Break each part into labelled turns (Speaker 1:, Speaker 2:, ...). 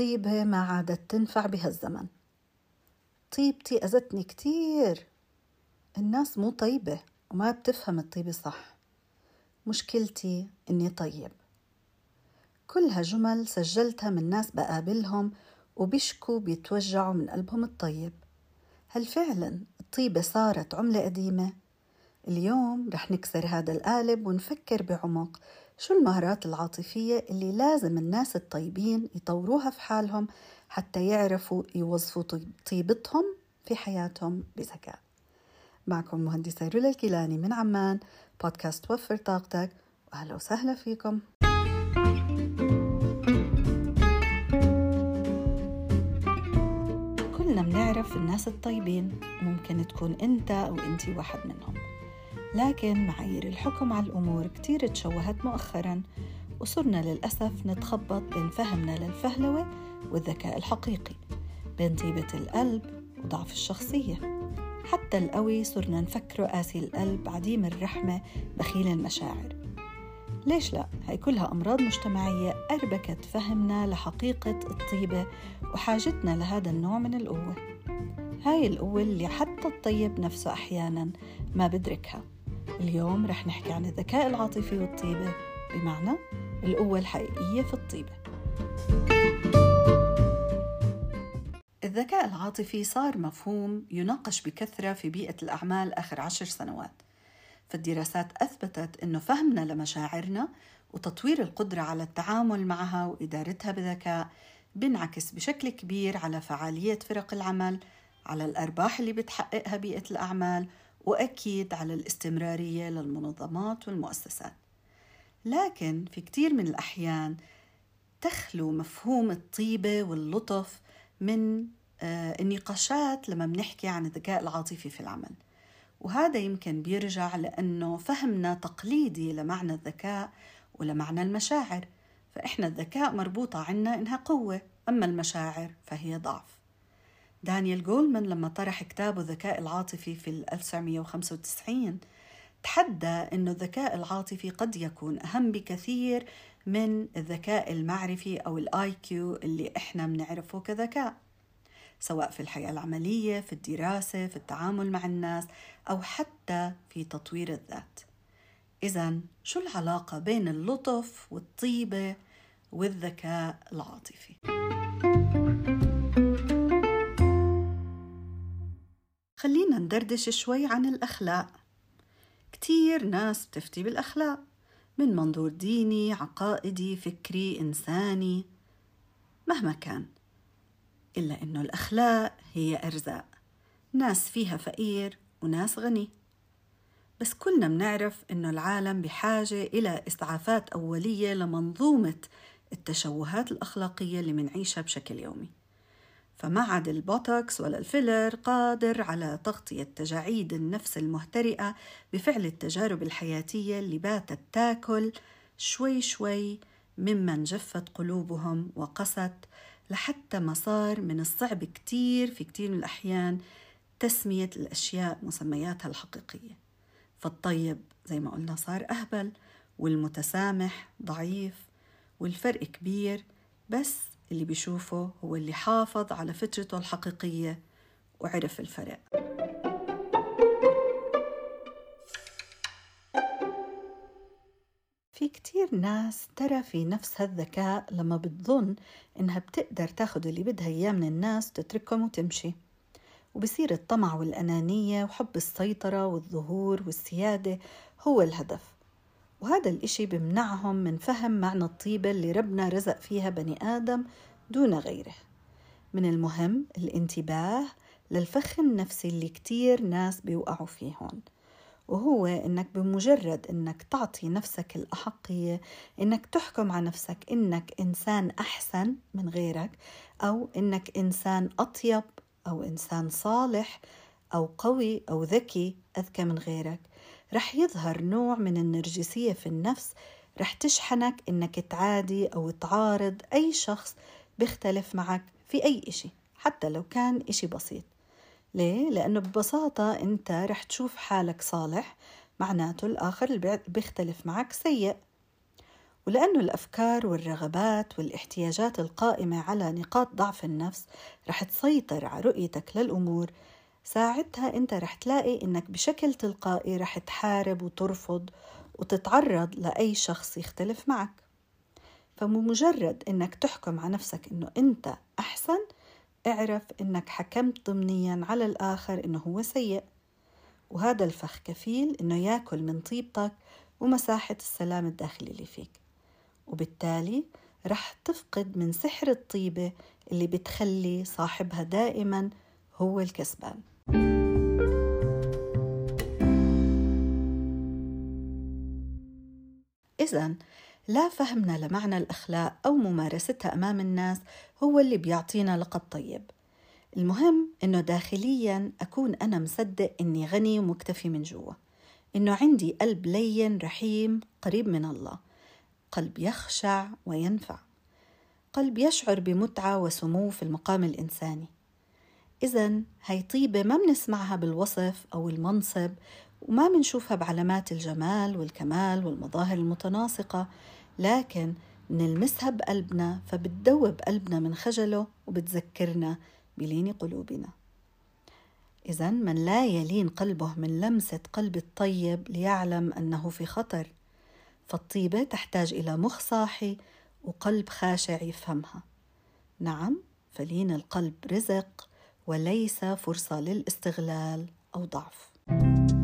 Speaker 1: الطيبة ما عادت تنفع بهالزمن طيبتي أذتني كتير. الناس مو طيبة وما بتفهم الطيبة صح. مشكلتي إني طيب. كلها جمل سجلتها من ناس بقابلهم وبيشكوا بيتوجعوا من قلبهم الطيب. هل فعلا الطيبة صارت عملة قديمة؟ اليوم رح نكسر هذا القالب ونفكر بعمق شو المهارات العاطفية اللي لازم الناس الطيبين يطوروها في حالهم حتى يعرفوا يوظفوا طيبتهم في حياتهم بذكاء؟ معكم مهندسة رولا الكيلاني من عمان بودكاست وفر طاقتك وأهلا وسهلا فيكم. كلنا بنعرف الناس الطيبين وممكن تكون أنت أو أنت واحد منهم. لكن معايير الحكم على الأمور كتير تشوهت مؤخرا وصرنا للأسف نتخبط بين فهمنا للفهلوة والذكاء الحقيقي بين طيبة القلب وضعف الشخصية. حتى القوي صرنا نفكره قاسي القلب عديم الرحمة بخيل المشاعر. ليش لا؟ هي كلها أمراض مجتمعية أربكت فهمنا لحقيقة الطيبة وحاجتنا لهذا النوع من القوة. هاي القوة اللي حتى الطيب نفسه أحيانا ما بدركها. اليوم رح نحكي عن الذكاء العاطفي والطيبة بمعنى القوة الحقيقية في الطيبة. الذكاء العاطفي صار مفهوم يناقش بكثرة في بيئة الأعمال آخر عشر سنوات. فالدراسات أثبتت أنه فهمنا لمشاعرنا وتطوير القدرة على التعامل معها وإدارتها بذكاء بنعكس بشكل كبير على فعالية فرق العمل على الأرباح اللي بتحققها بيئة الأعمال وأكيد على الاستمرارية للمنظمات والمؤسسات. لكن في كتير من الأحيان تخلو مفهوم الطيبة واللطف من آه، النقاشات لما بنحكي عن الذكاء العاطفي في العمل. وهذا يمكن بيرجع لأنه فهمنا تقليدي لمعنى الذكاء ولمعنى المشاعر. فإحنا الذكاء مربوطة عنا إنها قوة أما المشاعر فهي ضعف. دانيال جولمان لما طرح كتابه الذكاء العاطفي في 1995 تحدى أنه الذكاء العاطفي قد يكون أهم بكثير من الذكاء المعرفي أو الآي كيو اللي إحنا بنعرفه كذكاء سواء في الحياة العملية في الدراسة في التعامل مع الناس أو حتى في تطوير الذات إذا شو العلاقة بين اللطف والطيبة والذكاء العاطفي؟ خلينا ندردش شوي عن الأخلاق. كتير ناس بتفتي بالأخلاق من منظور ديني عقائدي فكري إنساني مهما كان. إلا إنه الأخلاق هي أرزاق. ناس فيها فقير وناس غني. بس كلنا بنعرف إنه العالم بحاجة إلى إسعافات أولية لمنظومة التشوهات الأخلاقية اللي منعيشها بشكل يومي. فما عاد البوتوكس ولا ال filler قادر على تغطية تجاعيد النفس المهترئة بفعل التجارب الحياتية اللي باتت تاكل شوي شوي ممن جفت قلوبهم وقست لحتى ما صار من الصعب كتير في كتير من الأحيان تسمية الأشياء مسمياتها الحقيقية. فالطيب زي ما قلنا صار أهبل والمتسامح ضعيف والفرق كبير بس اللي بيشوفه هو اللي حافظ على فطرته الحقيقية وعرف الفرق. في كتير ناس ترى في نفسها الذكاء لما بتظن إنها بتقدر تاخد اللي بدها إياه من الناس تتركهم وتمشي. وبصير الطمع والأنانية وحب السيطرة والظهور والسيادة هو الهدف. وهذا الإشي بمنعهم من فهم معنى الطيبة اللي ربنا رزق فيها بني آدم دون غيره. من المهم الانتباه للفخ النفسي اللي كتير ناس بيوقعوا فيه هون وهو إنك بمجرد إنك تعطي نفسك الأحقية إنك تحكم على نفسك إنك إنسان أحسن من غيرك أو إنك إنسان أطيب أو إنسان صالح أو قوي أو ذكي أذكى من غيرك. رح يظهر نوع من النرجسية في النفس رح تشحنك إنك تعادي أو تعارض أي شخص بيختلف معك في أي إشي حتى لو كان إشي بسيط ليه؟ لأنه ببساطة أنت رح تشوف حالك صالح معناته الآخر اللي بيختلف معك سيء ولأنه الأفكار والرغبات والاحتياجات القائمة على نقاط ضعف النفس رح تسيطر على رؤيتك للأمور ساعتها أنت رح تلاقي إنك بشكل تلقائي رح تحارب وترفض وتتعرض لأي شخص يختلف معك. فمجرد إنك تحكم على نفسك إنه أنت أحسن اعرف إنك حكمت ضمنيا على الآخر إنه هو سيء. وهذا الفخ كفيل إنه ياكل من طيبتك ومساحة السلام الداخلي اللي فيك. وبالتالي رح تفقد من سحر الطيبة اللي بتخلي صاحبها دائما هو الكسبان. إذا لا فهمنا لمعنى الأخلاق أو ممارستها أمام الناس هو اللي بيعطينا لقب طيب. المهم إنه داخليا أكون أنا مصدق إني غني ومكتفي من جوا. إنه عندي قلب لين رحيم قريب من الله. قلب يخشع وينفع. قلب يشعر بمتعة وسمو في المقام الإنساني. إذا هي طيبة ما بنسمعها بالوصف أو المنصب وما بنشوفها بعلامات الجمال والكمال والمظاهر المتناسقة لكن نلمسها بقلبنا فبتدوب قلبنا من خجله وبتذكرنا بلين قلوبنا. إذا من لا يلين قلبه من لمسة قلب الطيب ليعلم أنه في خطر فالطيبة تحتاج إلى مخ صاحي وقلب خاشع يفهمها. نعم فلين القلب رزق وليس فرصة للاستغلال أو ضعف. وهلأ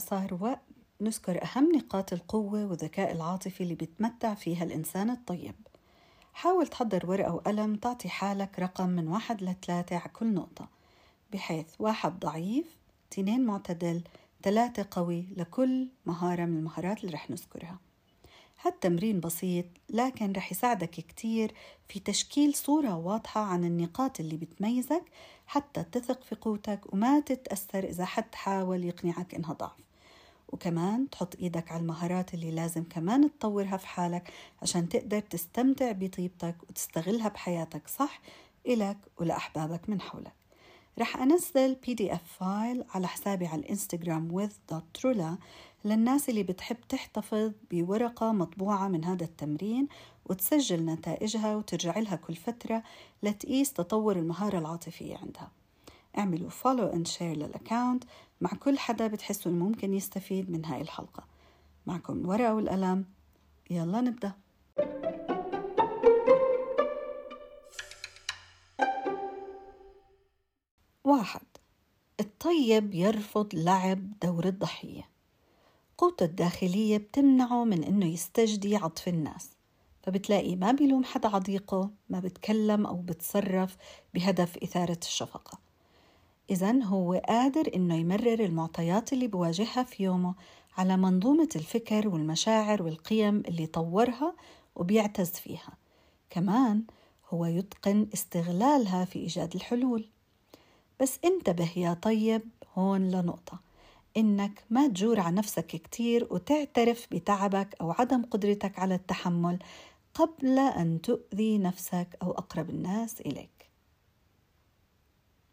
Speaker 1: صار وقت نذكر أهم نقاط القوة والذكاء العاطفي اللي بيتمتع فيها الإنسان الطيب. حاول تحضر ورقة وقلم تعطي حالك رقم من واحد لثلاثة على كل نقطة بحيث واحد ضعيف اثنين معتدل ثلاثة قوي لكل مهارة من المهارات اللي رح نذكرها. هالتمرين بسيط لكن رح يساعدك كتير في تشكيل صورة واضحة عن النقاط اللي بتميزك حتى تثق في قوتك وما تتأثر إذا حد حاول يقنعك إنها ضعف. وكمان تحط إيدك على المهارات اللي لازم كمان تطورها في حالك عشان تقدر تستمتع بطيبتك وتستغلها بحياتك صح؟ إلك ولأحبابك من حولك. رح أنزل PDF file على حسابي على الإنستغرام with.rula للناس اللي بتحب تحتفظ بورقة مطبوعة من هذا التمرين وتسجل نتائجها وترجع لها كل فترة لتقيس تطور المهارة العاطفية عندها. اعملوا follow and share لل account مع كل حدا بتحسوا ممكن يستفيد من هاي الحلقة. معكم الورقة والقلم. يلا نبدأ. واحد. الطيب يرفض لعب دور الضحية. قوته الداخلية بتمنعه من إنه يستجدي عطف الناس. فبتلاقي ما بيلوم حدا عضيقه ما بتكلم أو بتصرف بهدف إثارة الشفقة. إذا هو قادر إنه يمرر المعطيات اللي بواجهها في يومه على منظومة الفكر والمشاعر والقيم اللي طورها وبيعتز فيها. كمان هو يتقن استغلالها في إيجاد الحلول. بس انتبه يا طيب هون لنقطة. إنك ما تجور على نفسك كتير وتعترف بتعبك أو عدم قدرتك على التحمل قبل أن تؤذي نفسك أو أقرب الناس إليك.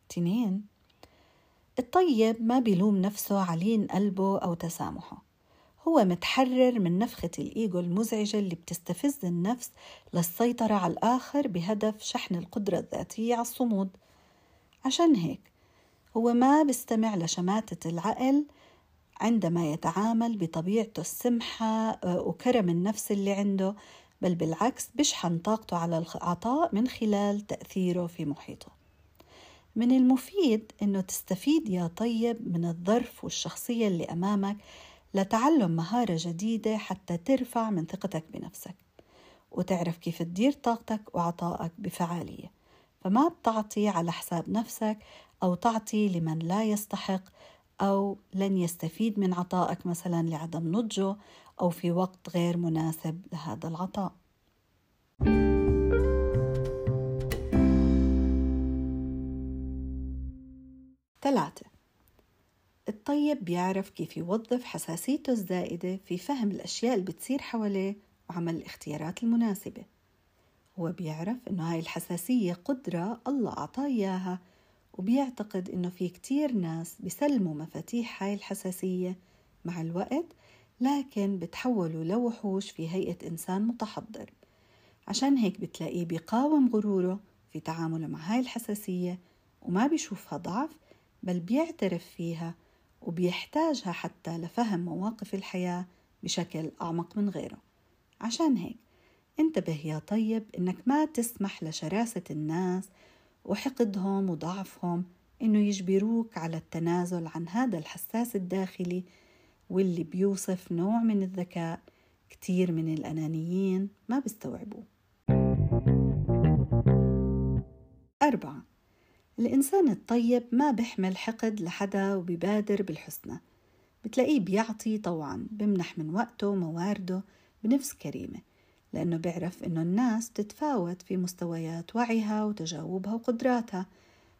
Speaker 1: تنين الطيب ما بيلوم نفسه علين قلبه أو تسامحه. هو متحرر من نفخة الإيجو المزعجة اللي بتستفز النفس للسيطرة على الآخر بهدف شحن القدرة الذاتية على الصمود. عشان هيك هو ما بيستمع لشماتة العقل عندما يتعامل بطبيعته السمحة آه، وكرم النفس اللي عنده بل بالعكس بشحن طاقته على العطاء من خلال تأثيره في محيطه. من المفيد أنه تستفيد يا طيب من الظرف والشخصية اللي أمامك لتعلم مهارة جديدة حتى ترفع من ثقتك بنفسك وتعرف كيف تدير طاقتك وعطائك بفعالية فما بتعطي على حساب نفسك أو تعطي لمن لا يستحق أو لن يستفيد من عطائك مثلا لعدم نضجه أو في وقت غير مناسب لهذا العطاء. ثلاثة. الطيب بيعرف كيف يوظف حساسيته الزائدة في فهم الأشياء اللي بتصير حواليه وعمل الاختيارات المناسبة. هو بيعرف إنه هاي الحساسية قدرة الله أعطاه إياها وبيعتقد إنه في كتير ناس بيسلموا مفاتيح هاي الحساسية مع الوقت لكن بتحولوا لوحوش في هيئة إنسان متحضر. عشان هيك بتلاقيه بيقاوم غروره في تعامله مع هاي الحساسية وما بيشوفها ضعف بل بيعترف فيها وبيحتاجها حتى لفهم مواقف الحياة بشكل أعمق من غيره. عشان هيك انتبه يا طيب إنك ما تسمح لشراسة الناس وحقدهم وضعفهم إنه يجبروك على التنازل عن هذا الحساس الداخلي واللي بيوصف نوع من الذكاء كتير من الأنانيين ما بيستوعبوه. أربعة الإنسان الطيب ما بيحمل حقد لحدا وبيبادر بالحسنى. بتلاقيه بيعطي طوعا بمنح من وقته وموارده بنفس كريمة لأنه بيعرف إنه الناس بتتفاوت في مستويات وعيها وتجاوبها وقدراتها.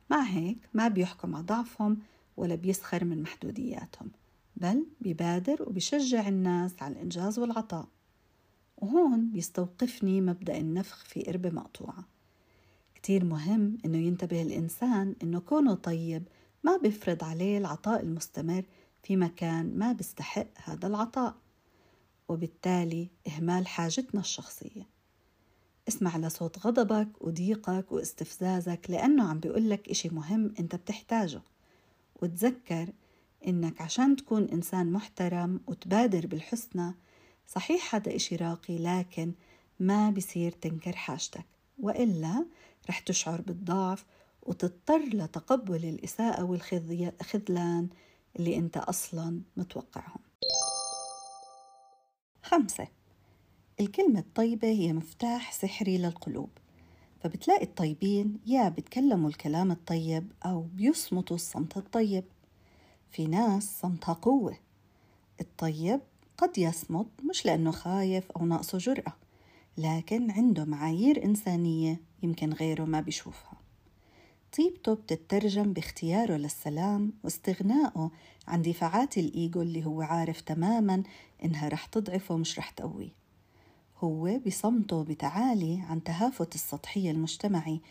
Speaker 1: مع هيك ما بيحكم على ضعفهم ولا بيسخر من محدودياتهم بل بيبادر وبيشجع الناس على الإنجاز والعطاء. وهون بيستوقفني مبدأ النفخ في قربة مقطوعة. كتير مهم إنه ينتبه الإنسان إنه كونه طيب ما بيفرض عليه العطاء المستمر في مكان ما بيستحق هذا العطاء وبالتالي إهمال حاجتنا الشخصية. اسمع لصوت غضبك وضيقك واستفزازك لأنه عم بيقولك إشي مهم أنت بتحتاجه. وتذكر إنك عشان تكون إنسان محترم وتبادر بالحسنى صحيح هذا إشي راقي لكن ما بصير تنكر حاجتك. وإلا رح تشعر بالضعف وتضطر لتقبل الإساءة والخذلان اللي أنت أصلا متوقعهم. خمسة الكلمة الطيبة هي مفتاح سحري للقلوب فبتلاقي الطيبين يا بيتكلموا الكلام الطيب أو بيصمتوا الصمت الطيب. في ناس صمتها قوة الطيب قد يصمت مش لأنه خايف أو ناقصه جرأة لكن عنده معايير إنسانية يمكن غيره ما بيشوفها. طيبته بتترجم باختياره للسلام واستغنائه عن دفاعات الإيجو اللي هو عارف تماما إنها رح تضعفه مش رح تقويه. هو بصمته بتعالي عن تهافت السطحية المجتمعي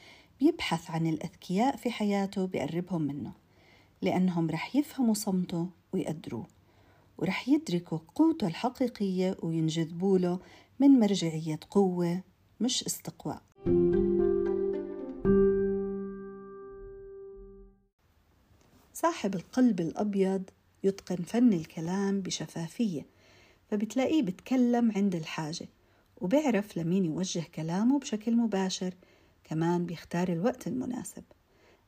Speaker 1: بيبحث عن الأذكياء في حياته بيقربهم منه لأنهم رح يفهموا صمته ويقدروه ورح يدركوا قوته الحقيقية وينجذبوا له من مرجعية قوة مش استقواء. صاحب القلب الأبيض يتقن فن الكلام بشفافية فبتلاقيه بتكلم عند الحاجة وبيعرف لمين يوجه كلامه بشكل مباشر كمان بيختار الوقت المناسب.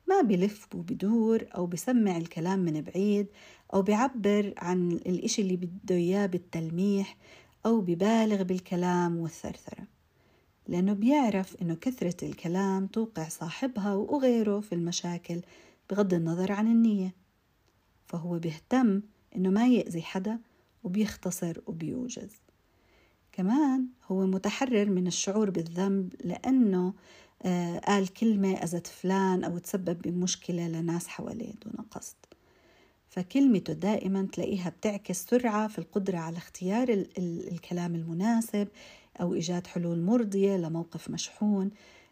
Speaker 1: ما بلف وبدور أو بسمع الكلام من بعيد أو بيعبر عن الإشي اللي بده إياه بالتلميح أو ببالغ بالكلام والثرثرة. لأنه بيعرف إنه كثرة الكلام توقع صاحبها وغيره في المشاكل بغض النظر عن النية. فهو بيهتم إنه ما يأذي حدا وبيختصر وبيوجز. كمان هو متحرر من الشعور بالذنب لأنه آه قال كلمة أذت فلان أو تسبب بمشكلة لناس حواليه دون قصد. فكلمته دائما تلاقيها بتعكس سرعة في القدرة على اختيار ال- ال- الكلام المناسب أو إيجاد حلول مرضية لموقف مشحون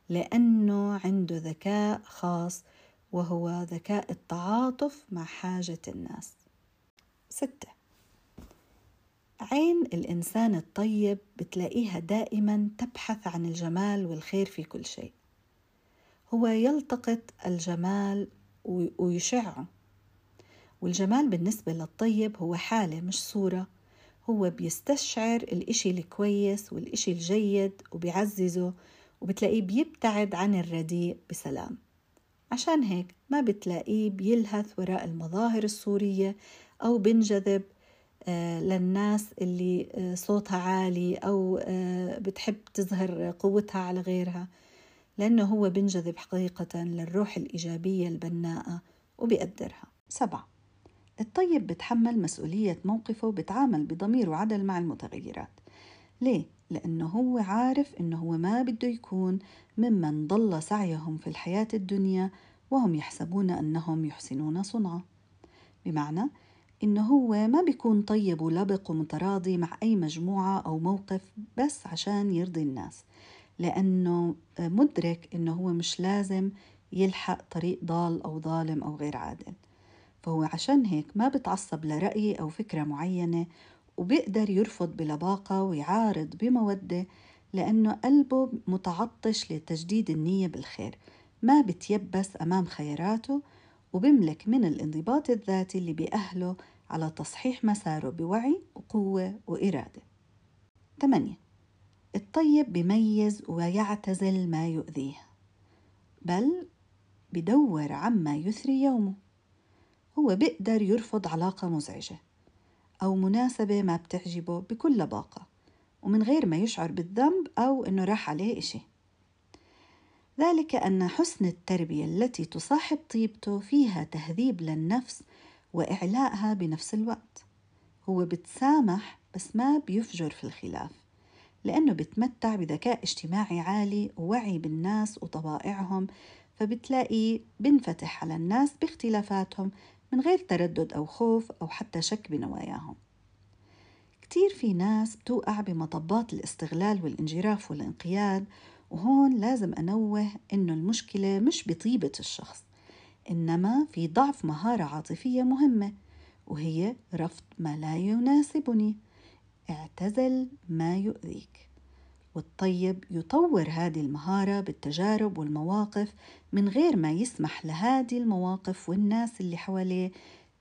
Speaker 1: لأنه عنده ذكاء خاص وهو ذكاء التعاطف مع حاجة الناس. ستة. عين الإنسان الطيب بتلاقيها دائما تبحث عن الجمال والخير في كل شيء. هو يلتقط الجمال ويشعه والجمال بالنسبة للطيب هو حالة مش صورة. هو بيستشعر الإشي الكويس والإشي الجيد وبيعززه وبتلاقيه بيبتعد عن الرديء بسلام. عشان هيك ما بتلاقيه بيلهث وراء المظاهر الصورية أو بنجذب آه، للناس اللي آه، صوتها عالي أو آه، بتحب تظهر قوتها على غيرها لأنه هو بنجذب حقيقة للروح الإيجابية البناءة وبيقدرها سبعة الطيب بتحمل مسؤولية موقفه وبتعامل بضمير وعدل مع المتغيرات ليه؟ لأنه هو عارف إنه هو ما بده يكون ممن ضل سعيهم في الحياة الدنيا وهم يحسبون أنهم يحسنون صنعا. بمعنى إنه هو ما بيكون طيب ولبق ومتراضي مع أي مجموعة أو موقف بس عشان يرضي الناس لأنه مدرك إنه هو مش لازم يلحق طريق ضال أو ظالم أو غير عادل. فهو عشان هيك ما بتعصب لرأي أو فكرة معينة وبيقدر يرفض بلباقة ويعارض بمودة لأنه قلبه متعطش لتجديد النية بالخير. ما بتيبس أمام خياراته وبملك من الانضباط الذاتي اللي بيأهله على تصحيح مساره بوعي وقوة وإرادة. 8 الطيب بيميز ويعتزل ما يؤذيه بل بدور عما يثري يومه. هو بيقدر يرفض علاقة مزعجة. أو مناسبة ما بتعجبه بكل لباقة ومن غير ما يشعر بالذنب أو أنه راح عليه إشي. ذلك أن حسن التربية التي تصاحب طيبته فيها تهذيب للنفس وإعلاءها بنفس الوقت. هو بتسامح بس ما بيفجر في الخلاف لأنه بتمتع بذكاء اجتماعي عالي ووعي بالناس وطبائعهم فبتلاقي بنفتح على الناس باختلافاتهم من غير تردد أو خوف أو حتى شك بنواياهم. كتير في ناس بتوقع بمطبات الاستغلال والانجراف والانقياد وهون لازم أنوه إنه المشكلة مش بطيبة الشخص إنما في ضعف مهارة عاطفية مهمة وهي رفض ما لا يناسبني. اعتزل ما يؤذيك. والطيب يطور هذه المهارة بالتجارب والمواقف من غير ما يسمح لهذه المواقف والناس اللي حواليه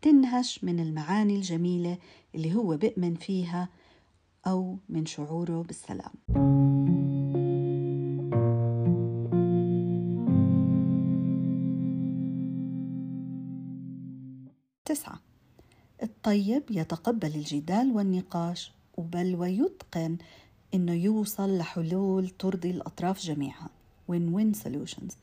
Speaker 1: تنهش من المعاني الجميلة اللي هو بيؤمن فيها أو من شعوره بالسلام. تسعة الطيب يتقبل الجدال والنقاش بل ويتقن إنه يوصل لحلول ترضي الأطراف جميعها win-win solutions.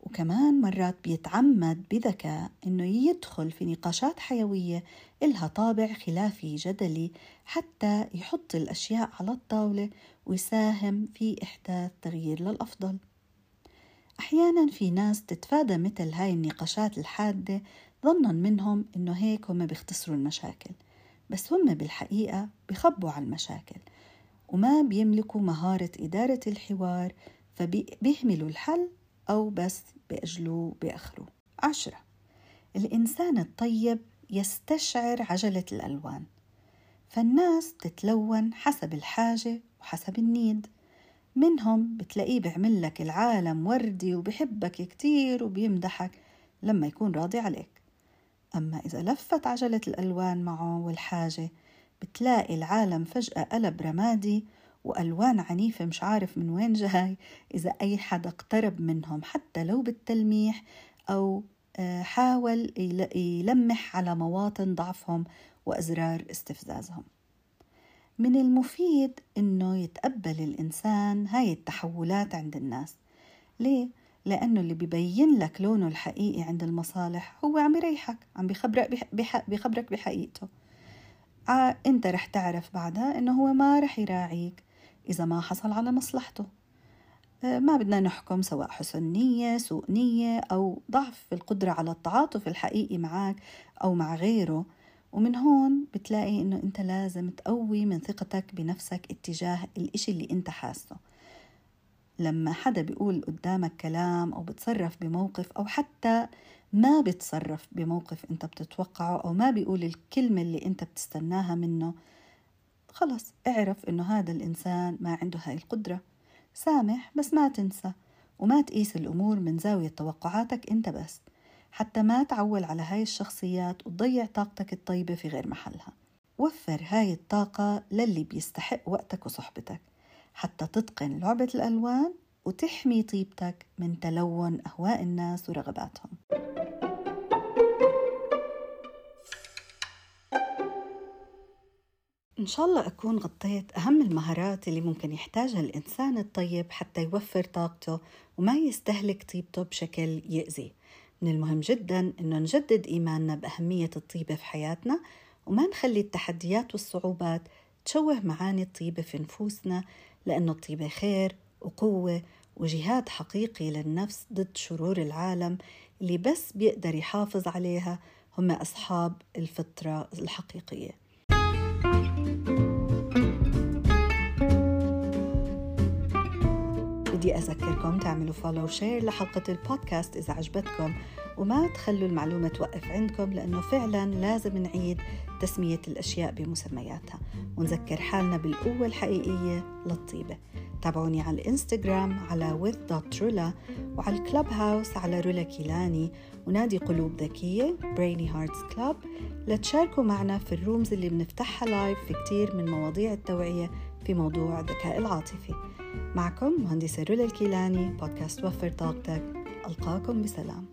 Speaker 1: وكمان مرات بيتعمد بذكاء إنه يدخل في نقاشات حيوية إلها طابع خلافي جدلي حتى يحط الأشياء على الطاولة ويساهم في إحداث تغيير للأفضل. أحيانا في ناس تتفادى مثل هاي النقاشات الحادة ظنا منهم إنه هيك هم بيختصروا المشاكل بس هم بالحقيقة بخبوا على المشاكل. وما بيملكوا مهارة إدارة الحوار فبيهملوا الحل أو بس بأجلوه بأخره. عشرة الإنسان الطيب يستشعر عجلة الألوان. فالناس تتلون حسب الحاجة وحسب النيد. منهم بتلاقيه بيعمل لك العالم وردي وبحبك كتير وبيمدحك لما يكون راضي عليك. أما إذا لفت عجلة الألوان معه والحاجة بتلاقي العالم فجأة قلب رمادي وألوان عنيفة مش عارف من وين جاي إذا أي حدا اقترب منهم حتى لو بالتلميح أو آه، حاول يلمح على مواطن ضعفهم وأزرار استفزازهم. من المفيد إنه يتقبل الإنسان هاي التحولات عند الناس. ليه؟ لأنه اللي بيبين لك لونه الحقيقي عند المصالح هو عم يريحك عم بيخبرك, بيخبرك بحقيقته. أنت رح تعرف بعدها إنه هو ما رح يراعيك إذا ما حصل على مصلحته. آه، ما بدنا نحكم سواء حسن نية سوء نية أو ضعف في القدرة على التعاطف الحقيقي معك أو مع غيره. ومن هون بتلاقي إنه أنت لازم تقوي من ثقتك بنفسك اتجاه الإشي اللي أنت حاسه. لما حدا بيقول قدامك كلام أو بتصرف بموقف أو حتى ما بتصرف بموقف أنت بتتوقعه أو ما بيقول الكلمة اللي أنت بتستناها منه. خلص اعرف إنه هذا الإنسان ما عنده هاي القدرة. سامح بس ما تنسى. وما تقيس الأمور من زاوية توقعاتك أنت بس. حتى ما تعول على هاي الشخصيات وتضيع طاقتك الطيبة في غير محلها. وفر هاي الطاقة للي بيستحق وقتك وصحبتك. حتى تتقن لعبة الألوان وتحمي طيبتك من تلون أهواء الناس ورغباتهم. إن شاء الله أكون غطيت أهم المهارات اللي ممكن يحتاجها الإنسان الطيب حتى يوفر طاقته وما يستهلك طيبته بشكل يأذي. من المهم جدا أنه نجدد إيماننا بأهمية الطيبة في حياتنا وما نخلي التحديات والصعوبات تشوه معاني الطيبة في نفوسنا لأن الطيبة خير وقوة وجهاد حقيقي للنفس ضد شرور العالم اللي بس بيقدر يحافظ عليها هم أصحاب الفطرة الحقيقية. بدي أذكركم تعملوا follow share لحلقة البودكاست إذا عجبتكم وما تخلوا المعلومة توقف عندكم لأنه فعلا لازم نعيد تسمية الأشياء بمسمياتها ونذكر حالنا بالقوة الحقيقية للطيبة. تابعوني على الانستغرام على with.rula وعلى ال Clubhouse على رولا كيلاني ونادي قلوب ذكية Brainy Hearts Club لتشاركوا معنا في ال rooms اللي بنفتحها live في كتير من مواضيع التوعية في موضوع الذكاء العاطفي. معكم مهندسة رولا الكيلاني بودكاست وفر طاقتك. ألقاكم بسلام.